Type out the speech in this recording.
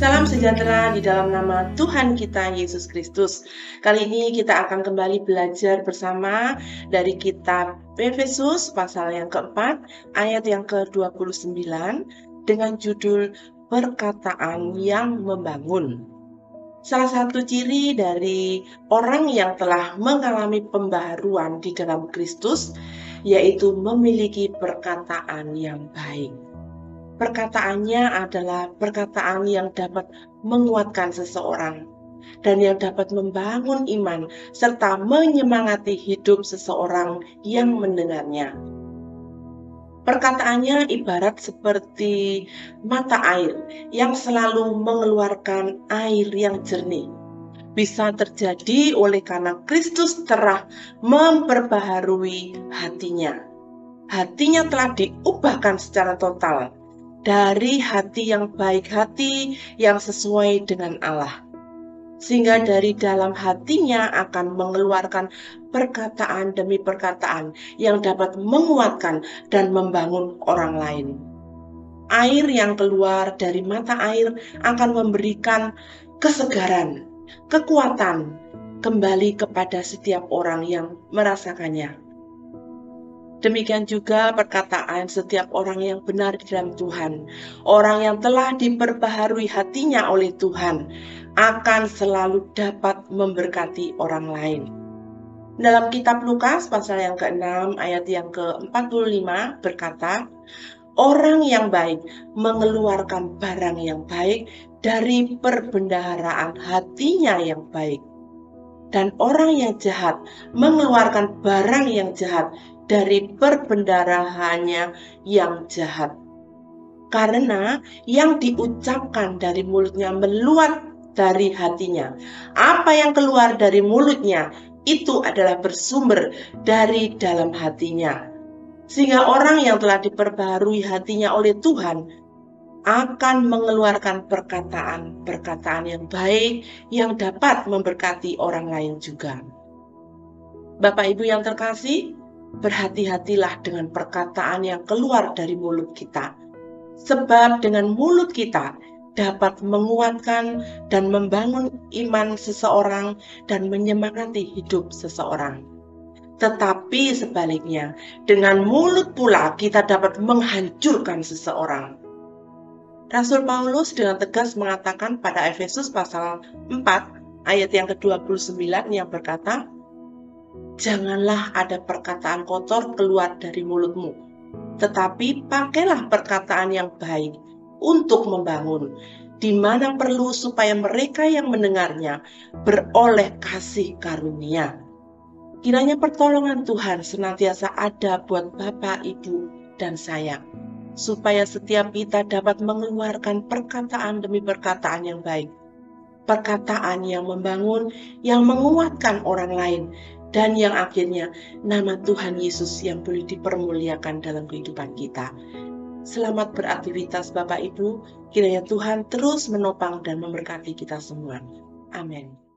sejahtera di dalam nama Tuhan kita Yesus Kristus. Kali ini kita akan kembali belajar bersama dari kitab Efesus pasal yang keempat ayat yang ke-29 dengan judul perkataan yang membangun. Salah satu ciri dari orang yang telah mengalami pembaharuan di dalam Kristus yaitu memiliki perkataan yang baik perkataannya adalah perkataan yang dapat menguatkan seseorang dan yang dapat membangun iman serta menyemangati hidup seseorang yang mendengarnya. Perkataannya ibarat seperti mata air yang selalu mengeluarkan air yang jernih. Bisa terjadi oleh karena Kristus telah memperbaharui hatinya. Hatinya telah diubahkan secara total dari hati yang baik hati yang sesuai dengan Allah. Sehingga dari dalam hatinya akan mengeluarkan perkataan demi perkataan yang dapat menguatkan dan membangun orang lain. Air yang keluar dari mata air akan memberikan kesegaran, kekuatan kembali kepada setiap orang yang merasakannya. Demikian juga perkataan setiap orang yang benar di dalam Tuhan. Orang yang telah diperbaharui hatinya oleh Tuhan akan selalu dapat memberkati orang lain. Dalam kitab Lukas pasal yang ke-6 ayat yang ke-45 berkata, Orang yang baik mengeluarkan barang yang baik dari perbendaharaan hatinya yang baik. Dan orang yang jahat mengeluarkan barang yang jahat dari perbendarahannya yang jahat. Karena yang diucapkan dari mulutnya meluat dari hatinya. Apa yang keluar dari mulutnya itu adalah bersumber dari dalam hatinya. Sehingga orang yang telah diperbaharui hatinya oleh Tuhan akan mengeluarkan perkataan-perkataan yang baik yang dapat memberkati orang lain juga. Bapak Ibu yang terkasih, berhati-hatilah dengan perkataan yang keluar dari mulut kita. Sebab dengan mulut kita dapat menguatkan dan membangun iman seseorang dan menyemangati hidup seseorang. Tetapi sebaliknya, dengan mulut pula kita dapat menghancurkan seseorang. Rasul Paulus dengan tegas mengatakan pada Efesus pasal 4 ayat yang ke-29 yang berkata, janganlah ada perkataan kotor keluar dari mulutmu, tetapi pakailah perkataan yang baik untuk membangun, di mana perlu supaya mereka yang mendengarnya beroleh kasih karunia. Kiranya pertolongan Tuhan senantiasa ada buat Bapak, Ibu, dan saya, supaya setiap kita dapat mengeluarkan perkataan demi perkataan yang baik, perkataan yang membangun, yang menguatkan orang lain, dan yang akhirnya nama Tuhan Yesus yang boleh dipermuliakan dalam kehidupan kita. Selamat beraktivitas Bapak Ibu, kiranya Tuhan terus menopang dan memberkati kita semua. Amin.